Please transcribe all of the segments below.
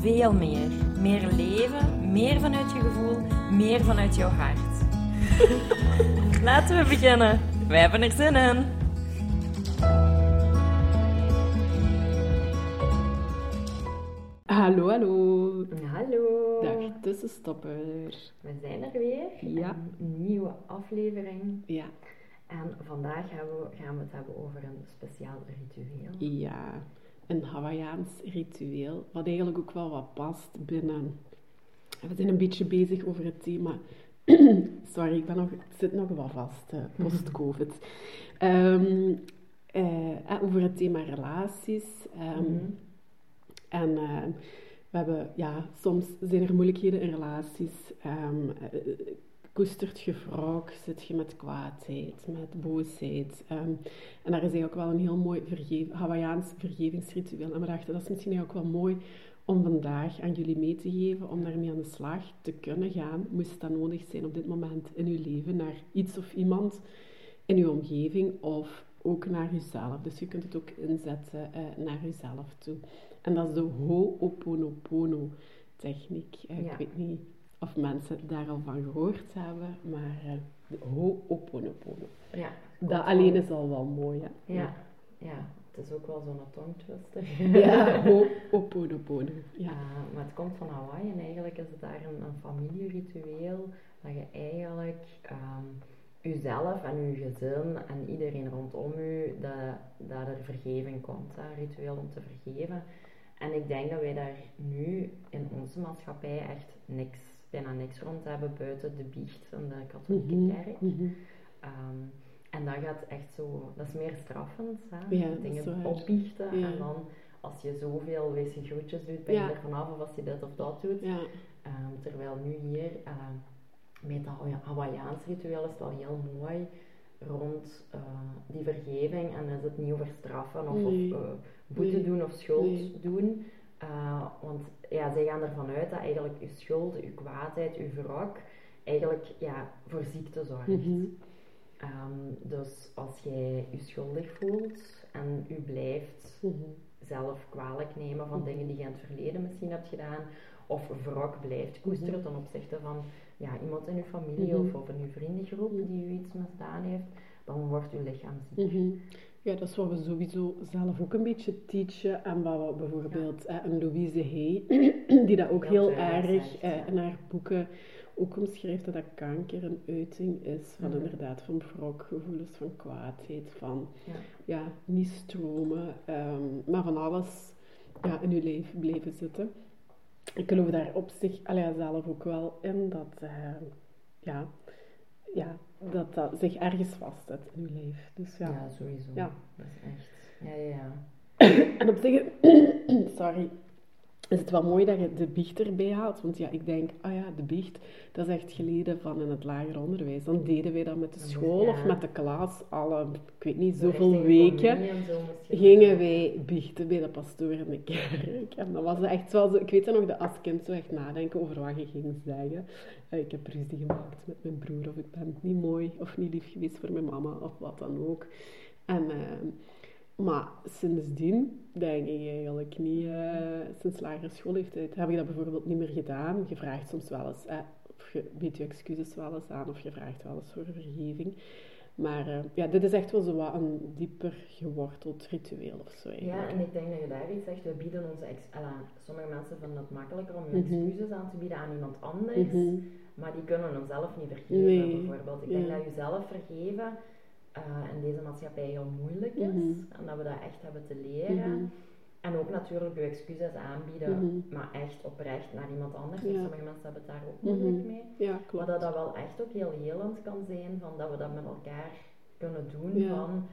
veel meer. Meer leven, meer vanuit je gevoel, meer vanuit jouw hart. Laten we beginnen. Wij hebben er zin in. Hallo, hallo. Hallo. Dag tussenstopper. We zijn er weer. Ja. Een nieuwe aflevering. Ja, En vandaag gaan we, gaan we het hebben over een speciaal ritueel. ja. Een Hawaiiaans ritueel, wat eigenlijk ook wel wat past binnen... We zijn een beetje bezig over het thema... Sorry, ik ben nog, zit nog wat vast, eh, post-covid. Ehm, eh, eh, over het thema relaties. ehm, Mhm. En eh, we hebben, ja, soms zijn er moeilijkheden in relaties. Ehm, eh, koestert je wrok, zit je met kwaadheid, met boosheid. Ehm, en daar is eigenlijk wel een heel mooi vergeef, Hawaiiaans vergevingsritueel. En we dachten, dat is misschien eigenlijk wel mooi om vandaag aan jullie mee te geven, om daarmee aan de slag te kunnen gaan, moest dat nodig zijn op dit moment in uw leven, naar iets of iemand in uw omgeving of ook naar uzelf. Dus je kunt het ook inzetten eh, naar uzelf toe. En dat is de Ho'oponopono techniek. Eh, Ja. Ik weet niet of mensen daar al van gehoord hebben, maar de Ho'oponopono. Ja. Dat alleen is al wel mooi, hè? Ja. Ja. Het is ook wel zo'n tongtwister. Ja, Ho'oponopono. Ja. Uh, maar het komt van Hawaii en eigenlijk is het daar een, een familieritueel dat je eigenlijk ehm jezelf en je gezin en iedereen rondom je, dat, dat er vergeving komt. Hè? Een ritueel om te vergeven. En ik denk dat wij daar nu in onze maatschappij echt niks, bijna niks rond hebben buiten de biecht van de katholieke Mhm, kerk. mhm. Ehm, en dat gaat echt zo, dat is meer straffend, hè? Ja, dingen opbiechten Ja. en dan als je zoveel wc groetjes doet, ben je Ja. er vanaf of als je dit of dat doet. Ja. Ehm, terwijl nu hier, ehm, met dat Hawa- Hawaiiaans ritueel is het wel heel mooi rond eh, die vergeving en is het niet over straffen of, Nee. of eh, boete Nee. doen of schuld Nee. doen. Eh, want ja, zij gaan ervan uit dat eigenlijk je schuld, je kwaadheid, je wrok eigenlijk ja, voor ziekte zorgt. Mhm. Ehm, dus als jij je schuldig voelt en u blijft Mhm. zelf kwalijk nemen van Mhm. dingen die je in het verleden misschien hebt gedaan, of wrok blijft koesteren ten opzichte van ja, iemand in uw familie of, of in uw vriendengroep die u iets misdaan heeft, dan wordt uw lichaam ziek. Ja, dat is wat we sowieso zelf ook een beetje teachen. En wat we bijvoorbeeld eh, een Louise Hay, die dat ook Heel erg zegt, eh, in haar boeken ook omschrijft, dat dat kanker een uiting is van Mhm. inderdaad van wrokgevoelens, van kwaadheid, van Ja. ja, niet stromen, ehm, maar van alles ja, in uw leven blijven zitten. Ik geloof daar op zich allee, zelf ook wel in dat, eh, ja, ja, dat dat zich ergens vastzet in uw leven. Dus ja. Ja, sowieso. Ja. Dat is echt. Ja, ja, ja. En op zich, sorry, is het wel mooi dat je de biecht erbij haalt. Want ja, ik denk, ah ja, de biecht, dat is echt geleden van in het lager onderwijs. Dan deden wij dat met de school of met de klas alle, ik weet niet, Zo zoveel weken. zo. Gingen wij biechten bij de pastoor in de kerk. En dat was echt wel zo, ik weet nog, dat als kind zo echt nadenken over wat je ging zeggen. Eh, Ik heb ruzie gemaakt met mijn broer, of ik ben niet mooi of niet lief geweest voor mijn mama, of wat dan ook. En, eh, maar sindsdien denk ik eigenlijk niet, eh, sinds lagere schoolleeftijd, heb ik dat bijvoorbeeld niet meer gedaan. Je vraagt soms wel eens, eh, of je biedt je excuses wel eens aan, of je vraagt wel eens voor vergeving. Maar eh, ja, dit is echt wel zo wat een dieper geworteld ritueel of zo Ja, en ik denk dat je daar iets zegt. We bieden onze ex Ella, sommige mensen vinden het makkelijker om Mhm. excuses aan te bieden aan iemand anders, Mhm. maar die kunnen hunzelf niet vergeven, Nee, bijvoorbeeld. Ik denk ja. dat jezelf vergeven eh, in deze maatschappij heel moeilijk is Mhm. en dat we dat echt hebben te leren. Mhm. En ook natuurlijk je excuses aanbieden, Mhm. maar echt oprecht naar iemand anders. Ja. Sommige mensen hebben het daar ook moeilijk mee. Ja, Maar dat dat wel echt ook heel helend kan zijn, van dat we dat met elkaar kunnen doen. Ja. Van,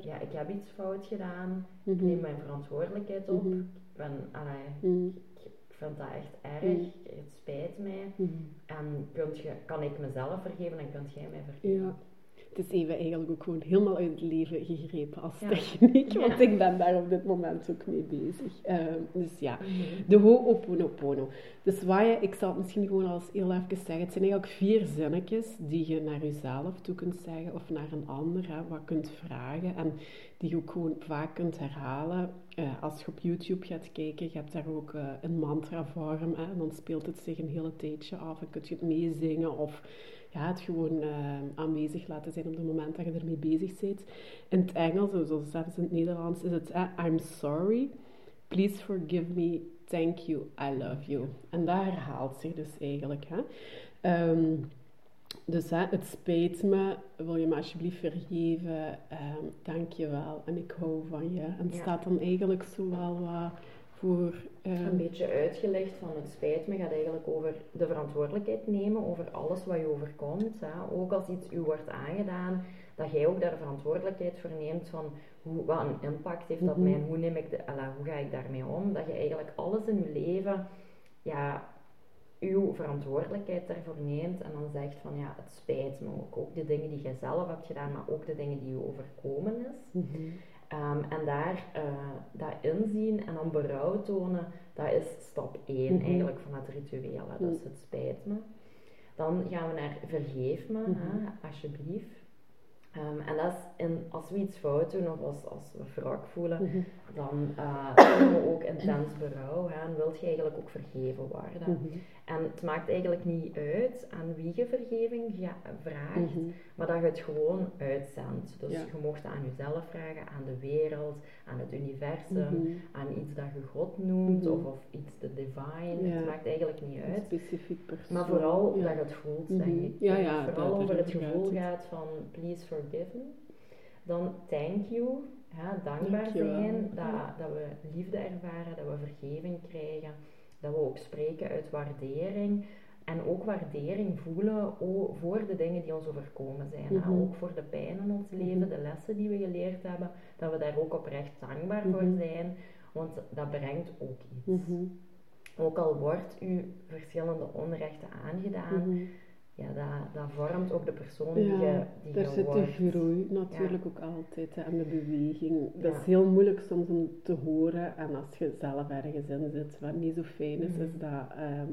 ja, ik heb iets fout gedaan, ik neem mijn verantwoordelijkheid op. Ik ben, allee, ik vind dat echt erg, Mm. het spijt mij. En kunt je, kan ik mezelf vergeven en kunt jij mij vergeven? Ja. Het is even eigenlijk ook gewoon helemaal uit het leven gegrepen als Ja. techniek, Ja. want ik ben daar op dit moment ook mee bezig. Ehm, dus ja, Mhm. de Ho'oponopono. Dus wat je, ik zal het misschien gewoon als heel even zeggen, het zijn eigenlijk vier zinnetjes die je naar jezelf toe kunt zeggen of naar een ander, hè, wat kunt vragen en die je ook gewoon vaak kunt herhalen. Eh, als je op YouTube gaat kijken, je hebt daar ook eh, een mantra vorm, hè, en dan speelt het zich een hele tijdje af en kun je het meezingen of ja, het gewoon eh, aanwezig laten zijn op het moment dat je ermee bezig bent. In het Engels, zoals zelfs in het Nederlands, is het eh, I'm sorry, please forgive me, thank you, I love you. En dat herhaalt zich dus eigenlijk. Hè. Ehm, dus hè, het spijt me, wil je me alsjeblieft vergeven, ehm, dank je wel en ik hou van je. En het Ja. staat dan eigenlijk zo wel wat voor... ehm, Een beetje uitgelegd van het spijt me gaat eigenlijk over de verantwoordelijkheid nemen over alles wat je overkomt. Hè. Ook als iets u wordt aangedaan, dat jij ook daar de verantwoordelijkheid voor neemt van hoe, wat een impact heeft dat Mhm. mij en hoe, neem ik de, alla, hoe ga ik daarmee om. Dat je eigenlijk alles in je leven, ja, uw verantwoordelijkheid daarvoor neemt en dan zegt van ja, het spijt me ook. Ook de dingen die jij zelf hebt gedaan, maar ook de dingen die je overkomen is. mhm. En daar eh, dat inzien en dan berouw tonen, dat is stap 1 Mhm. eigenlijk van het ritueel. Hè. Dus het spijt me. Dan gaan we naar vergeef me, Mhm. hè, alsjeblieft. Ehm, en dat is in, als we iets fout doen of als, als we wrok voelen, Mhm. dan voelen we ook intens berouw. Hè, en wilt je eigenlijk ook vergeven worden. Mhm. En het maakt eigenlijk niet uit aan wie je vergeving vraagt, Mhm. maar dat je het gewoon uitzendt. Dus Ja. je mocht het aan jezelf vragen, aan de wereld, aan het universum, Mhm. aan iets dat je God noemt Mhm. of, of iets de divine. Ja. Het maakt eigenlijk niet uit. specifiek persoon. Maar vooral dat je het voelt, denk ik. Ja, ja, het vooral over het gevoel gaat gaat van please forgive me. Dan thank you, dankbaar Dankjewel. zijn dat, dat we liefde ervaren, dat we vergeving krijgen, dat we ook spreken uit waardering. En ook waardering voelen voor de dingen die ons overkomen zijn. Mhm. Ook voor de pijn in ons leven, Mhm. de lessen die we geleerd hebben, dat we daar ook oprecht dankbaar voor Mhm. zijn. Want dat brengt ook iets. Ook al wordt u verschillende onrechten aangedaan. Ja, dat, dat vormt ook de persoon die Ja, je, die Daar je zit de wordt. groei natuurlijk ook altijd hè, en de beweging. Dat Ja. is heel moeilijk soms om te horen. En als je zelf ergens in zit, wat niet zo fijn is, is dat ehm,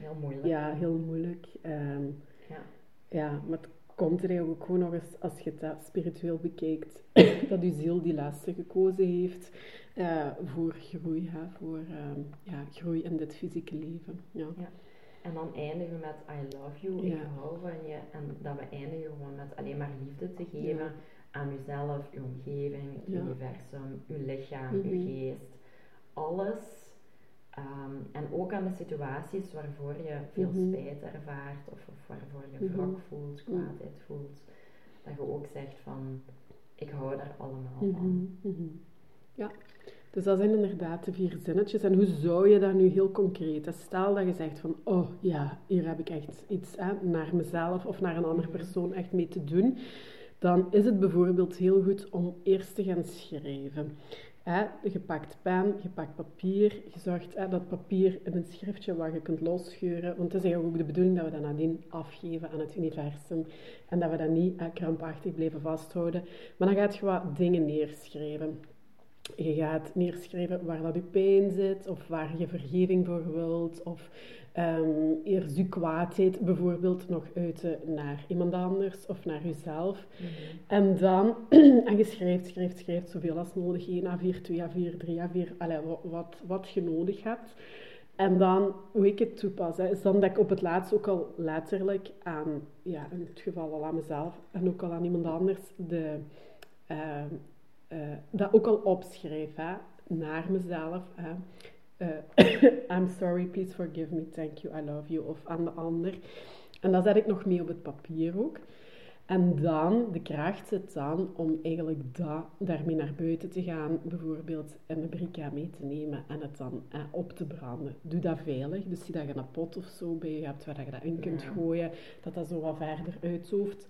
Heel moeilijk. ja, heel moeilijk. Ehm, Ja. ja, maar het komt er eigenlijk ook gewoon nog eens, als je het dat spiritueel bekijkt, dat je ziel die lessen gekozen heeft eh, voor groei, hè, voor ehm, ja, groei in dit fysieke leven. Ja. En dan eindigen we met I love you, Ja. ik hou van je. En dat we eindigen gewoon met alleen maar liefde te geven Ja. aan uzelf, uw omgeving, het Ja. universum, uw lichaam, uw geest. Alles. Ehm, en ook aan de situaties waarvoor je veel Mhm. spijt ervaart of, of waarvoor je Mhm. wrok voelt, kwaadheid voelt. Dat je ook zegt van, ik hou daar allemaal van. Mhm. Ja, dus dat zijn inderdaad de vier zinnetjes. En hoe zou je dat nu heel concreet? Dus Stel dat je zegt van, oh ja, hier heb ik echt iets hè, naar mezelf of naar een andere Mhm. persoon echt mee te doen. Dan is het bijvoorbeeld heel goed om eerst te gaan schrijven. Hè, je pakt pen, je pakt papier, je zorgt hè, dat papier in een schriftje waar je kunt losscheuren. Want het is eigenlijk ook de bedoeling dat we dat nadien afgeven aan het universum. En dat we dat niet krampachtig blijven vasthouden. Maar dan gaat je wat dingen neerschrijven. Je gaat neerschrijven waar dat je pijn zit, of waar je vergeving voor wilt, of ehm, eerst je kwaadheid bijvoorbeeld nog uiten naar iemand anders of naar jezelf. Mhm. En dan, en je schrijft, schrijft, schrijft zoveel als nodig, 1 A4, 2 A4, 3 A4, allee, wat, wat, wat je nodig hebt. En dan, hoe ik het toepas, hè, is dan dat ik op het laatst ook al letterlijk aan, ja, in het geval al aan mezelf en ook al aan iemand anders, de, ehm, eh, dat ook al opschrijf, hè, naar mezelf. Hè. Eh, I'm sorry, please forgive me, thank you, I love you, of aan de ander. En dat zet ik nog mee op het papier ook. En dan, de kracht zit dan om eigenlijk dat, daarmee naar buiten te gaan, bijvoorbeeld een brika mee te nemen en het dan eh, op te branden. Doe dat veilig, dus zie dat je een pot of zo bij je hebt waar je dat in kunt gooien, dat dat zo wat verder uitzooft.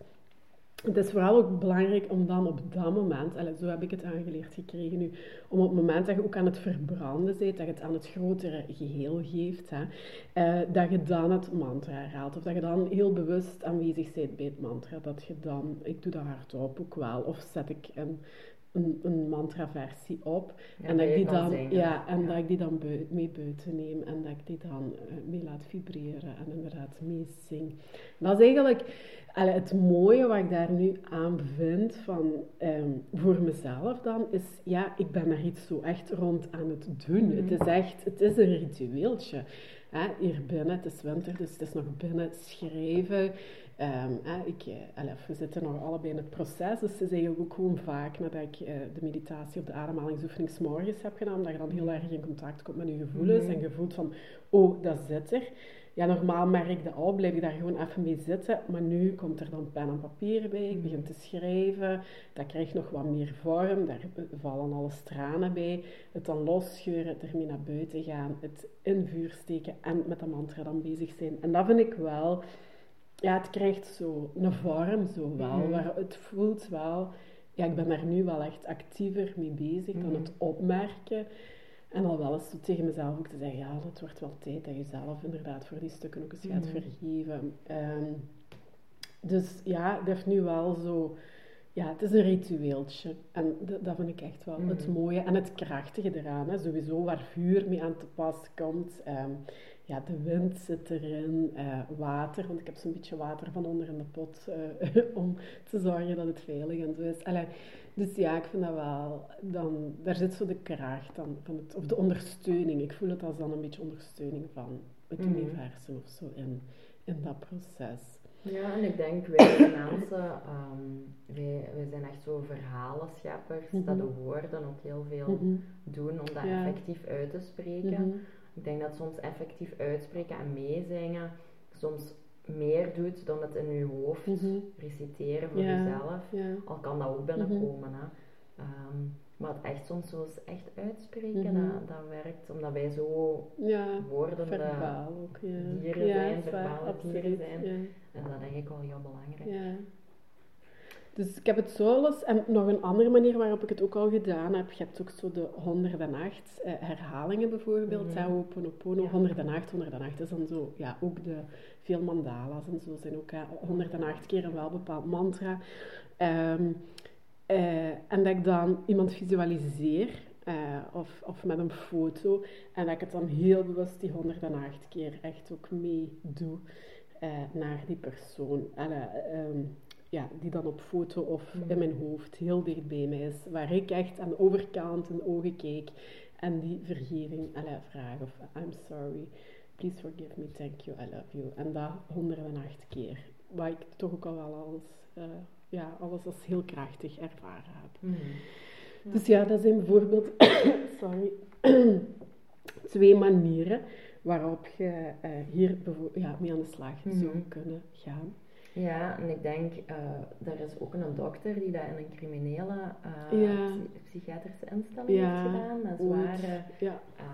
Het is vooral ook belangrijk om dan op dat moment, en zo heb ik het aangeleerd gekregen nu, om op het moment dat je ook aan het verbranden bent, dat je het aan het grotere geheel geeft, hè, eh, dat je dan het mantra herhaalt. Of dat je dan heel bewust aanwezig bent bij het mantra. Dat je dan, ik doe dat hardop ook wel, of zet ik een, een, een mantra-versie op. en dat ik die dan, ja, en dat ik die dan mee buiten neem en dat ik die dan uh, mee laat vibreren en inderdaad mee zing. Dat is eigenlijk Allee, het mooie wat ik daar nu aan vind van, um, voor mezelf dan, is ja, ik ben daar iets zo echt rond aan het doen. Mhm. Het is echt, het is een ritueeltje. Hè? Hier binnen, het is winter, dus het is nog binnen schrijven. Um, ik, eh, we zitten nog allebei in het proces, dus het is eigenlijk ook gewoon vaak nadat ik uh, de meditatie of de ademhalingsoefening morgens heb gedaan, dat je dan heel erg in contact komt met je gevoelens mm en je voelt van, oh, dat zit er ja, normaal merk ik dat al, blijf ik daar gewoon even mee zitten. Maar nu komt er dan pen en papier bij, ik begin te schrijven. Dat krijgt nog wat meer vorm, daar vallen alle stranen bij. Het dan losscheuren, ermee naar buiten gaan, het in vuur steken en met de mantra dan bezig zijn. En dat vind ik wel, ja, het krijgt zo een vorm zo wel, mm waar het voelt wel... Ja, ik ben daar nu wel echt actiever mee bezig dan het opmerken. En al wel eens tegen mezelf ook te zeggen, ja, het wordt wel tijd dat je zelf inderdaad voor die stukken ook eens gaat mm. vergeven. Um, dus ja, het heeft nu wel zo... Ja, het is een ritueeltje. En dat vind ik echt wel het mooie en het krachtige eraan. Hè. Sowieso waar vuur mee aan te pas komt. Um, ja, de wind zit erin, uh, water, want ik heb zo'n beetje water van onder in de pot uh, om te zorgen dat het veilig en zo is. Allee, dus ja, ik vind dat wel, dan, daar zit zo de kracht dan, van het, of de ondersteuning. Ik voel het als dan een beetje ondersteuning van het mm. universum of zo in, in dat proces. Ja, en ik denk wij mensen, um, wij, wij zijn echt zo verhalenscheppers, mm dat de woorden ook heel veel mm doen om dat effectief uit te spreken. Mhm. Ik denk dat soms effectief uitspreken en meezingen soms meer doet dan het in je hoofd mhm. reciteren voor jezelf. Al kan dat ook binnenkomen. Mm hè. Ehm, maar het echt soms zo echt uitspreken, mhm. dat, dat werkt. Omdat wij zo ja, woorden verbaal ook, ja. dieren zijn, verbale dieren zijn. En dat denk ik wel heel belangrijk. Dus ik heb het zo los. En nog een andere manier waarop ik het ook al gedaan heb. Je hebt ook zo de 108 uh, herhalingen bijvoorbeeld. Mm -hmm. Ho'oponopono, ja. 108, 108 is dan zo, ja, ook de veel mandala's en zo zijn ook uh, 108 keer een wel bepaald mantra. Um, uh, en dat ik dan iemand visualiseer, uh, of, of met een foto, en dat ik het dan heel bewust die 108 keer echt ook mee doe uh, naar die persoon. En, um, ja, die dan op foto of in mijn hoofd heel dicht bij mij is. Waar ik echt aan de overkant in ogen keek en die vergeving alle vraag of I'm sorry, please forgive me, thank you, I love you. En dat 108 keer. Waar ik toch ook al wel alles, uh, ja, alles als heel krachtig ervaren heb. Mm. Dus ja, dat zijn bijvoorbeeld sorry, twee manieren waarop je uh, hier ja, mee aan de slag mm. zou kunnen gaan. Ja, en ik denk, uh, er is ook een dokter die dat in een criminele uh, psychiatrische instelling heeft gedaan. Met zware... Ja. Uh,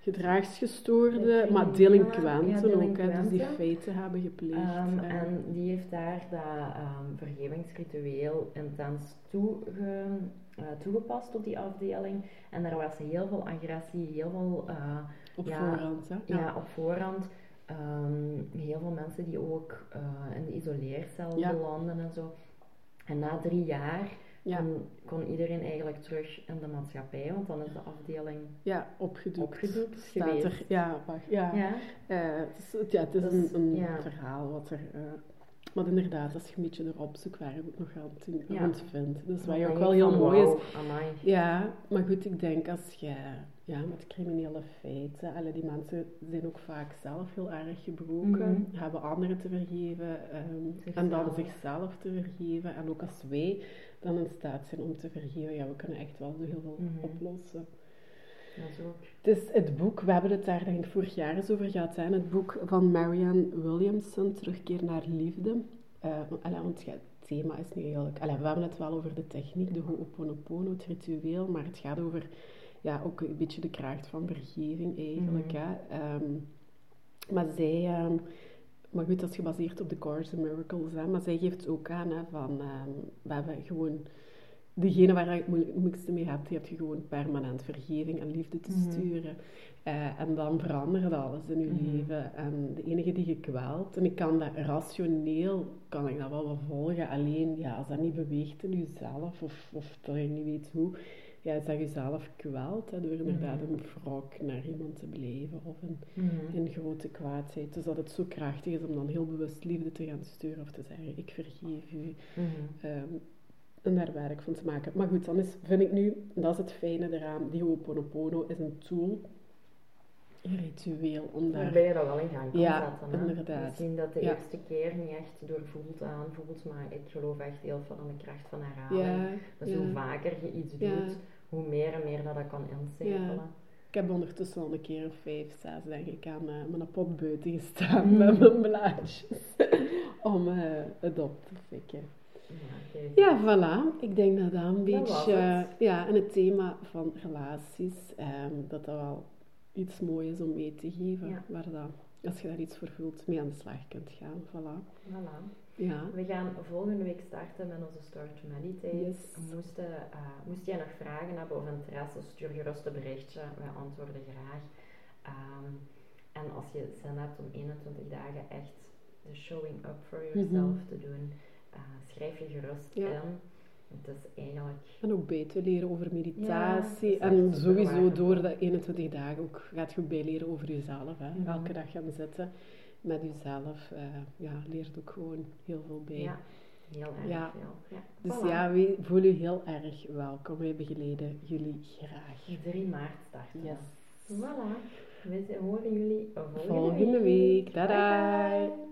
Gedragsgestoorde, maar delinquenten ook, hè, dus die feiten hebben gepleegd. Um, en die heeft daar dat um, vergevingsritueel intens toege, toegepast op die afdeling. En er was heel veel agressie, heel veel... op voorhand, hè? Ja. ja, op voorhand. Um, heel veel mensen die ook uh, in de isoleercel ja. belanden en zo. En na drie jaar kon, kon, iedereen eigenlijk terug in de maatschappij, want dan is de afdeling ja, opgedoekt, opgedoekt geweest. Er, ja, wacht, ja. ja. Uh, het is, ja, het is dus, een, een verhaal wat er... Uh, maar inderdaad, als je een beetje erop zoekt waar je het nog aan vindt. Dus wat je ook wel heel mooi is. Ja, maar goed, ik denk als je ja, met criminele feiten. Alle die mensen zijn ook vaak zelf heel erg gebroken, mm hebben anderen te vergeven um, en dan zichzelf te vergeven. En ook als wij dan in staat zijn om te vergeven, ja, we kunnen echt wel zo heel veel mm -hmm. oplossen. Ja, zo. Het is het boek, we hebben het daar denk ik vorig jaar eens over gehad, zijn het boek van Marianne Williamson, Terugkeer naar Liefde. Uh, want het thema is nu eigenlijk... Allee, we hebben het wel over de techniek, de Ho'oponopono, het ritueel, maar het gaat over ja, ook een beetje de kracht van vergeving eigenlijk. Mm. Hè. Um, maar zij um, maar goed, dat is gebaseerd op de Course in Miracles. Hè. Maar zij geeft ook aan hè, van, ehm, we hebben gewoon degene waar je het moeilijkste mee hebt, die heb je gewoon permanent vergeving en liefde te Mhm. sturen. Eh, en dan verandert alles in je Mhm. leven. En de enige die je kwelt, en ik kan dat rationeel, kan ik dat wel wel volgen. Alleen, ja, als dat niet beweegt in jezelf, of, of dat je niet weet hoe, ja, is dat jezelf kwelt, hè, door inderdaad Mhm. een wrok naar iemand te beleven, of een, een grote kwaadheid. Dus dat het zo krachtig is om dan heel bewust liefde te gaan sturen, of te zeggen, ik vergeef u. Mhm. En daar werk van te maken. Maar goed, dan is, vind ik nu, dat is het fijne eraan, die Ho'oponopono is een tool, een ritueel om daar... Waarbij je dat wel in gang kan Ja, zetten. Hè? inderdaad. Misschien dat de Ja. eerste keer niet echt doorvoelt aanvoelt, maar ik geloof echt heel veel in de kracht van herhaling. Ja, Dus ja. hoe vaker je iets doet, Ja. hoe meer en meer dat dat kan instapelen. Ik heb ondertussen al een keer of vijf, zes, denk ik, aan eh, mijn pot buiten gestaan Mm. met mijn blaadjes. om eh, het op te fikken. Ja, voilà. Ik denk dat dat een beetje... ja, en het thema van relaties, ehm, dat dat wel iets moois is om mee te geven. Ja. Waar dat, als je daar iets voor voelt, mee aan de slag kunt gaan. Voilà. Voilà. Ja. We gaan volgende week starten met onze Start to Meditate. Yes. Moest, eh, moest jij nog vragen hebben of interesse, stuur gerust een berichtje. Wij antwoorden graag. Ehm, en als je zin hebt om 21 dagen echt de showing up for yourself te doen, eh, schrijf je gerust. Ja. in. Het is eigenlijk... En ook bij te leren over meditatie. Ja, en sowieso door de 21 dagen ook gaat je bijleren over jezelf. Hè. Mhm. Elke dag gaan zitten met jezelf. eh ja, leert ook gewoon heel veel bij. Ja, heel erg Ja. veel. Ja. Dus Voilà. ja, we voelen u heel erg welkom. Wij begeleiden jullie graag. 3 maart starten. Yes. Voilà. We horen jullie volgende, Volgende week. Bye bye.